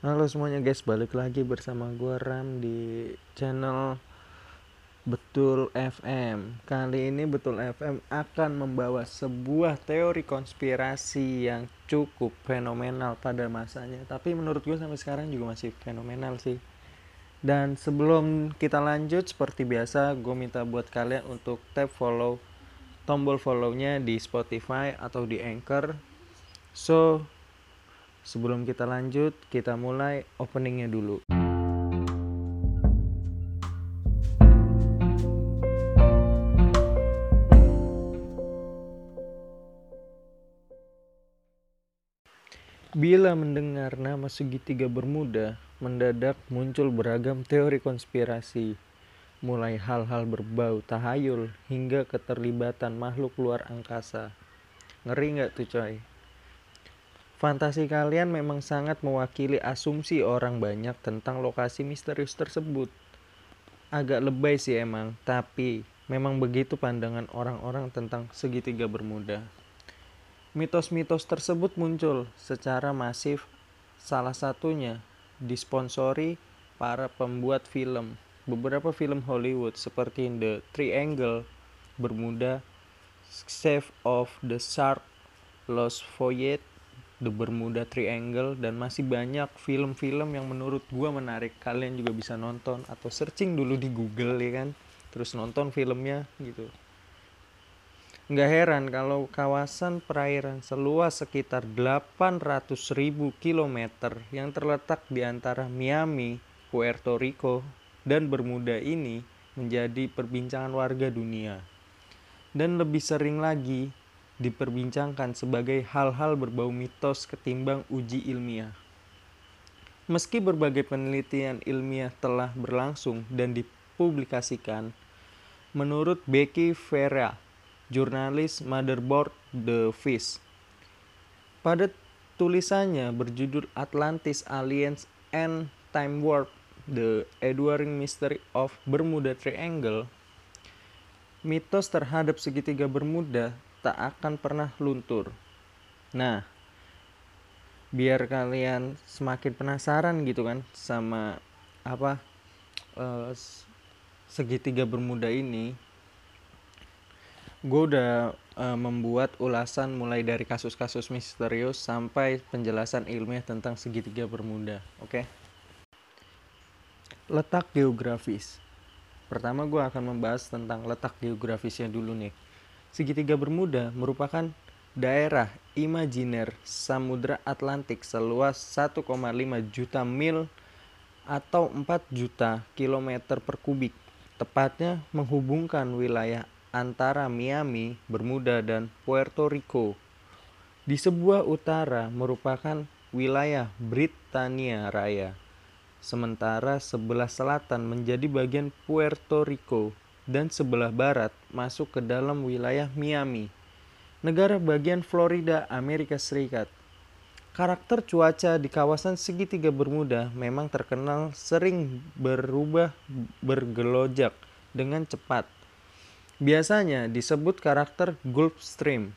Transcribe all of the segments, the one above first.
Halo semuanya guys, balik lagi bersama gue Ram di channel Betul FM. Kali ini Betul FM akan membawa sebuah teori konspirasi yang cukup fenomenal pada masanya. Tapi menurut gue sampai sekarang juga masih fenomenal sih. Dan sebelum kita lanjut seperti biasa, gue minta buat kalian untuk tap follow tombol follow-nya di Spotify atau di Anchor. So, Sebelum kita lanjut, kita mulai openingnya dulu. Bila mendengar nama segitiga bermuda, mendadak muncul beragam teori konspirasi, mulai hal-hal berbau tahayul hingga keterlibatan makhluk luar angkasa. Ngeri nggak tuh coy? Fantasi kalian memang sangat mewakili asumsi orang banyak tentang lokasi misterius tersebut. Agak lebay sih emang, tapi memang begitu pandangan orang-orang tentang segitiga bermuda. Mitos-mitos tersebut muncul secara masif, salah satunya disponsori para pembuat film. Beberapa film Hollywood seperti The Triangle, Bermuda, Save of the Shark, Lost Voyage, The Bermuda Triangle dan masih banyak film-film yang menurut gua menarik. Kalian juga bisa nonton atau searching dulu di Google ya kan. Terus nonton filmnya gitu. Nggak heran kalau kawasan perairan seluas sekitar 800.000 km yang terletak di antara Miami, Puerto Rico, dan Bermuda ini menjadi perbincangan warga dunia. Dan lebih sering lagi diperbincangkan sebagai hal-hal berbau mitos ketimbang uji ilmiah. Meski berbagai penelitian ilmiah telah berlangsung dan dipublikasikan, menurut Becky Vera, jurnalis Motherboard The Fish. Pada tulisannya berjudul Atlantis Aliens and Time Warp The Enduring Mystery of Bermuda Triangle, mitos terhadap segitiga Bermuda tak akan pernah luntur. Nah, biar kalian semakin penasaran gitu kan sama apa uh, segitiga Bermuda ini, gue udah uh, membuat ulasan mulai dari kasus-kasus misterius sampai penjelasan ilmiah tentang segitiga bermuda. Oke? Okay? Letak geografis. Pertama gue akan membahas tentang letak geografisnya dulu nih. Segitiga bermuda merupakan daerah imajiner Samudra Atlantik seluas 1,5 juta mil atau 4 juta kilometer per kubik, tepatnya menghubungkan wilayah antara Miami, Bermuda, dan Puerto Rico. Di sebuah utara merupakan wilayah Britania Raya, sementara sebelah selatan menjadi bagian Puerto Rico dan sebelah barat masuk ke dalam wilayah Miami, negara bagian Florida, Amerika Serikat. Karakter cuaca di kawasan segitiga Bermuda memang terkenal sering berubah bergelojak dengan cepat biasanya disebut karakter Gulf Stream.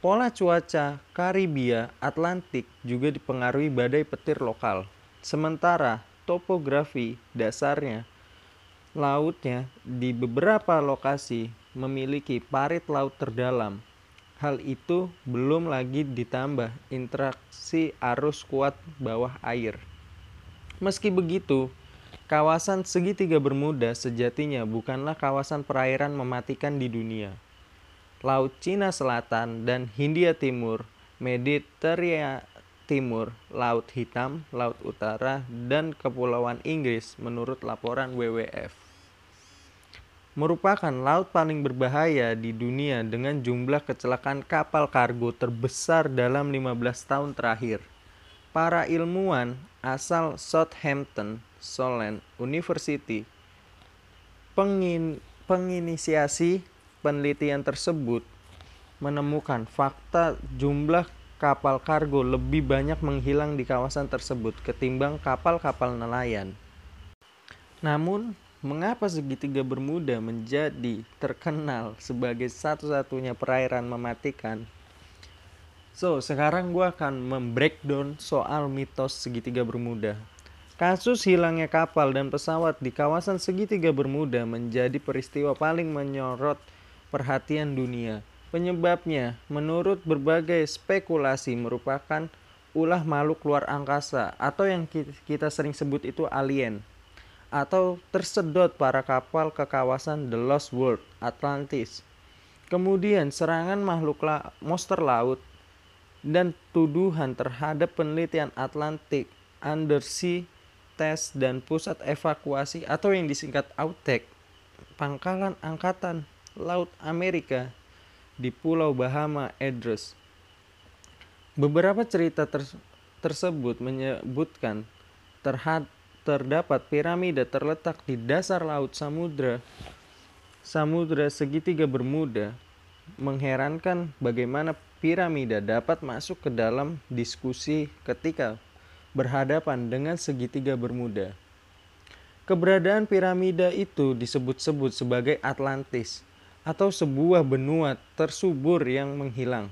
Pola cuaca Karibia Atlantik juga dipengaruhi badai petir lokal. Sementara topografi dasarnya lautnya di beberapa lokasi memiliki parit laut terdalam. Hal itu belum lagi ditambah interaksi arus kuat bawah air. Meski begitu, Kawasan segitiga Bermuda sejatinya bukanlah kawasan perairan mematikan di dunia. Laut Cina Selatan dan Hindia Timur, Mediterania Timur, Laut Hitam, Laut Utara, dan Kepulauan Inggris menurut laporan WWF. Merupakan laut paling berbahaya di dunia dengan jumlah kecelakaan kapal kargo terbesar dalam 15 tahun terakhir. Para ilmuwan asal Southampton Solent University. Pengin, penginisiasi penelitian tersebut menemukan fakta jumlah kapal kargo lebih banyak menghilang di kawasan tersebut ketimbang kapal-kapal nelayan. Namun, mengapa segitiga Bermuda menjadi terkenal sebagai satu-satunya perairan mematikan? So, sekarang gue akan membreakdown soal mitos segitiga bermuda. Kasus hilangnya kapal dan pesawat di kawasan segitiga bermuda menjadi peristiwa paling menyorot perhatian dunia. Penyebabnya, menurut berbagai spekulasi, merupakan ulah makhluk luar angkasa atau yang kita sering sebut itu alien atau tersedot para kapal ke kawasan The Lost World, Atlantis. Kemudian serangan makhluk la monster laut dan tuduhan terhadap penelitian Atlantik Undersea Test dan Pusat Evakuasi atau yang disingkat AUTEC Pangkalan Angkatan Laut Amerika di Pulau Bahama Address. Beberapa cerita ter tersebut menyebutkan terhad terdapat piramida terletak di dasar laut samudra samudra segitiga bermuda mengherankan bagaimana piramida dapat masuk ke dalam diskusi ketika berhadapan dengan segitiga bermuda. Keberadaan piramida itu disebut-sebut sebagai Atlantis atau sebuah benua tersubur yang menghilang.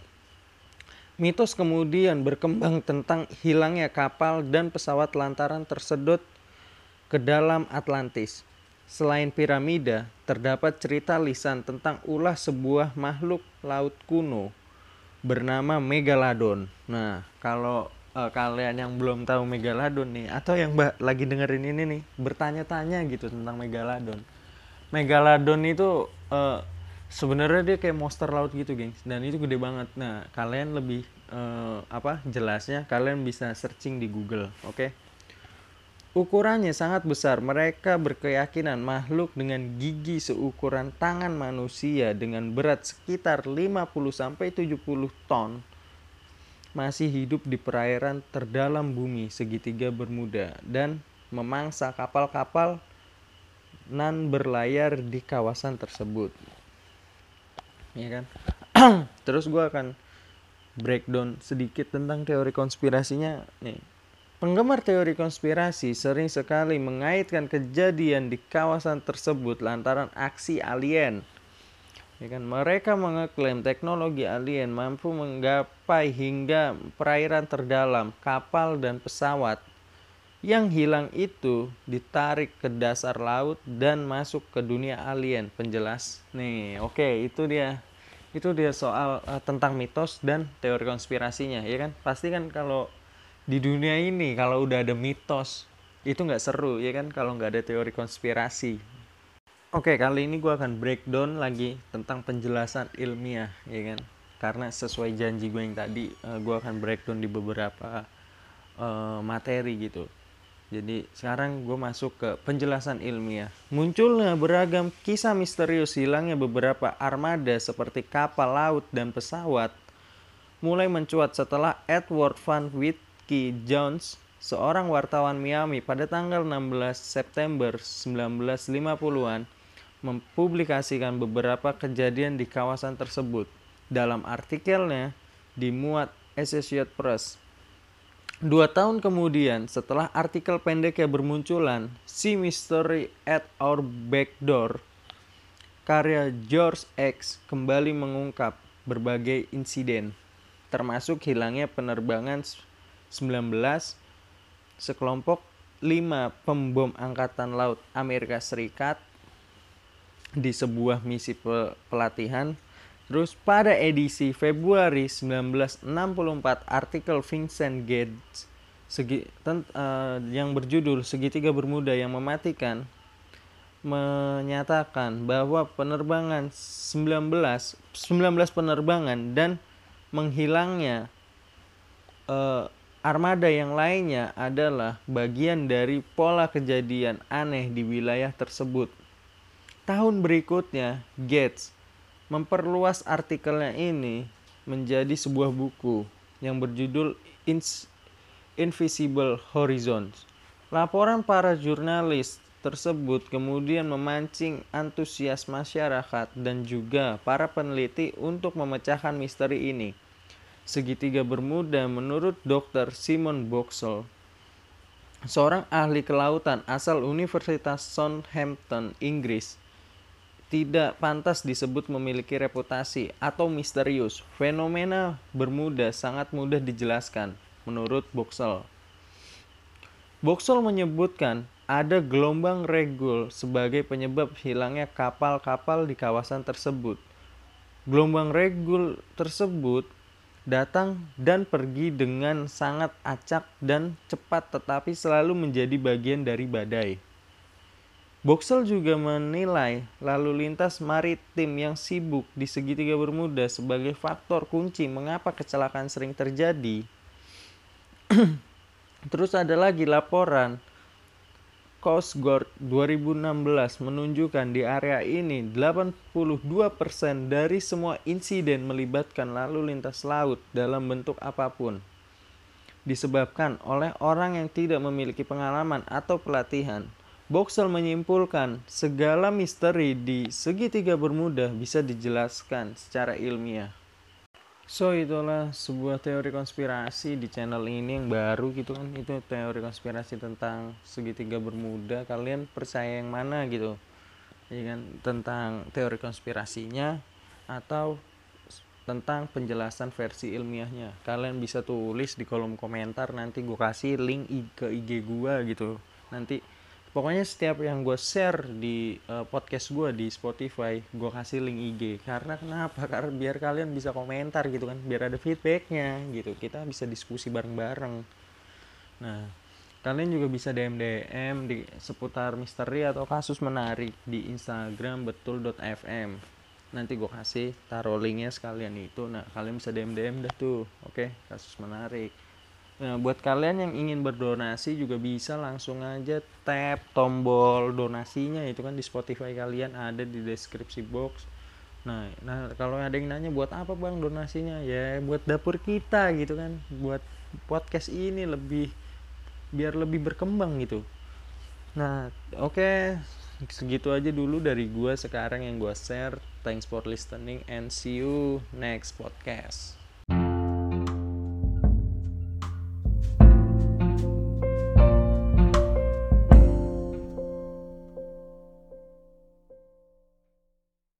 Mitos kemudian berkembang tentang hilangnya kapal dan pesawat lantaran tersedot ke dalam Atlantis. Selain piramida, terdapat cerita lisan tentang ulah sebuah makhluk laut kuno bernama Megalodon. Nah, kalau uh, kalian yang belum tahu Megalodon nih atau yang mbak lagi dengerin ini nih bertanya-tanya gitu tentang Megalodon. Megalodon itu uh, sebenarnya dia kayak monster laut gitu, gengs. Dan itu gede banget. Nah, kalian lebih uh, apa jelasnya kalian bisa searching di Google, oke? Okay? Ukurannya sangat besar. Mereka berkeyakinan makhluk dengan gigi seukuran tangan manusia dengan berat sekitar 50 sampai 70 ton masih hidup di perairan terdalam bumi segitiga Bermuda dan memangsa kapal-kapal nan berlayar di kawasan tersebut. Ya kan? Terus gue akan breakdown sedikit tentang teori konspirasinya nih Penggemar teori konspirasi sering sekali mengaitkan kejadian di kawasan tersebut lantaran aksi alien. Ya kan? Mereka mengeklaim teknologi alien mampu menggapai hingga perairan terdalam, kapal dan pesawat. Yang hilang itu ditarik ke dasar laut dan masuk ke dunia alien. Penjelas. Nih, oke, okay, itu dia. Itu dia soal uh, tentang mitos dan teori konspirasinya, ya kan? Pasti kan kalau di dunia ini kalau udah ada mitos itu nggak seru ya kan? Kalau nggak ada teori konspirasi. Oke kali ini gue akan breakdown lagi tentang penjelasan ilmiah ya kan? Karena sesuai janji gue yang tadi eh, gue akan breakdown di beberapa uh, materi gitu. Jadi sekarang gue masuk ke penjelasan ilmiah. Munculnya beragam kisah misterius hilangnya beberapa armada seperti kapal laut dan pesawat mulai mencuat setelah Edward Van Witt Ricky Jones, seorang wartawan Miami pada tanggal 16 September 1950-an, mempublikasikan beberapa kejadian di kawasan tersebut. Dalam artikelnya dimuat Associated Press. Dua tahun kemudian, setelah artikel pendeknya bermunculan, See Mystery at Our Back Door, karya George X kembali mengungkap berbagai insiden, termasuk hilangnya penerbangan 19 sekelompok 5 pembom angkatan laut Amerika Serikat di sebuah misi pe pelatihan. Terus pada edisi Februari 1964 artikel Vincent Gates segi, tent, uh, yang berjudul Segitiga Bermuda yang mematikan menyatakan bahwa penerbangan 19 19 penerbangan dan menghilangnya uh, Armada yang lainnya adalah bagian dari pola kejadian aneh di wilayah tersebut. Tahun berikutnya, Gates memperluas artikelnya ini menjadi sebuah buku yang berjudul Invisible Horizons. Laporan para jurnalis tersebut kemudian memancing antusias masyarakat dan juga para peneliti untuk memecahkan misteri ini segitiga Bermuda menurut Dr. Simon Boxall, seorang ahli kelautan asal Universitas Southampton, Inggris. tidak pantas disebut memiliki reputasi atau misterius. Fenomena Bermuda sangat mudah dijelaskan menurut Boxel. Boxel menyebutkan ada gelombang regul sebagai penyebab hilangnya kapal-kapal di kawasan tersebut. Gelombang regul tersebut datang dan pergi dengan sangat acak dan cepat tetapi selalu menjadi bagian dari badai. Boxel juga menilai lalu lintas maritim yang sibuk di segitiga Bermuda sebagai faktor kunci mengapa kecelakaan sering terjadi. Terus ada lagi laporan Coast Guard 2016 menunjukkan di area ini 82% dari semua insiden melibatkan lalu lintas laut dalam bentuk apa pun disebabkan oleh orang yang tidak memiliki pengalaman atau pelatihan Boxel menyimpulkan segala misteri di segitiga Bermuda bisa dijelaskan secara ilmiah. So itulah sebuah teori konspirasi di channel ini yang baru gitu kan. Itu teori konspirasi tentang segitiga Bermuda. Kalian percaya yang mana gitu? Ya kan? Tentang teori konspirasinya atau tentang penjelasan versi ilmiahnya. Kalian bisa tulis di kolom komentar. Nanti gue kasih link ke IG gue gitu. Nanti pokoknya setiap yang gue share di uh, podcast gue di Spotify gue kasih link IG karena kenapa? Karena biar kalian bisa komentar gitu kan biar ada feedbacknya gitu. Kita bisa diskusi bareng-bareng. Nah kalian juga bisa DM DM di seputar misteri atau kasus menarik di Instagram betul.fm nanti gue kasih taruh linknya sekalian itu. Nah kalian bisa DM DM dah tuh oke? Okay? kasus menarik Nah, buat kalian yang ingin berdonasi juga bisa langsung aja tap tombol donasinya itu kan di Spotify kalian ada di deskripsi box. Nah, nah kalau ada yang nanya buat apa Bang donasinya? Ya buat dapur kita gitu kan, buat podcast ini lebih biar lebih berkembang gitu. Nah, oke, okay. segitu aja dulu dari gua sekarang yang gua share. Thanks for listening and see you next podcast.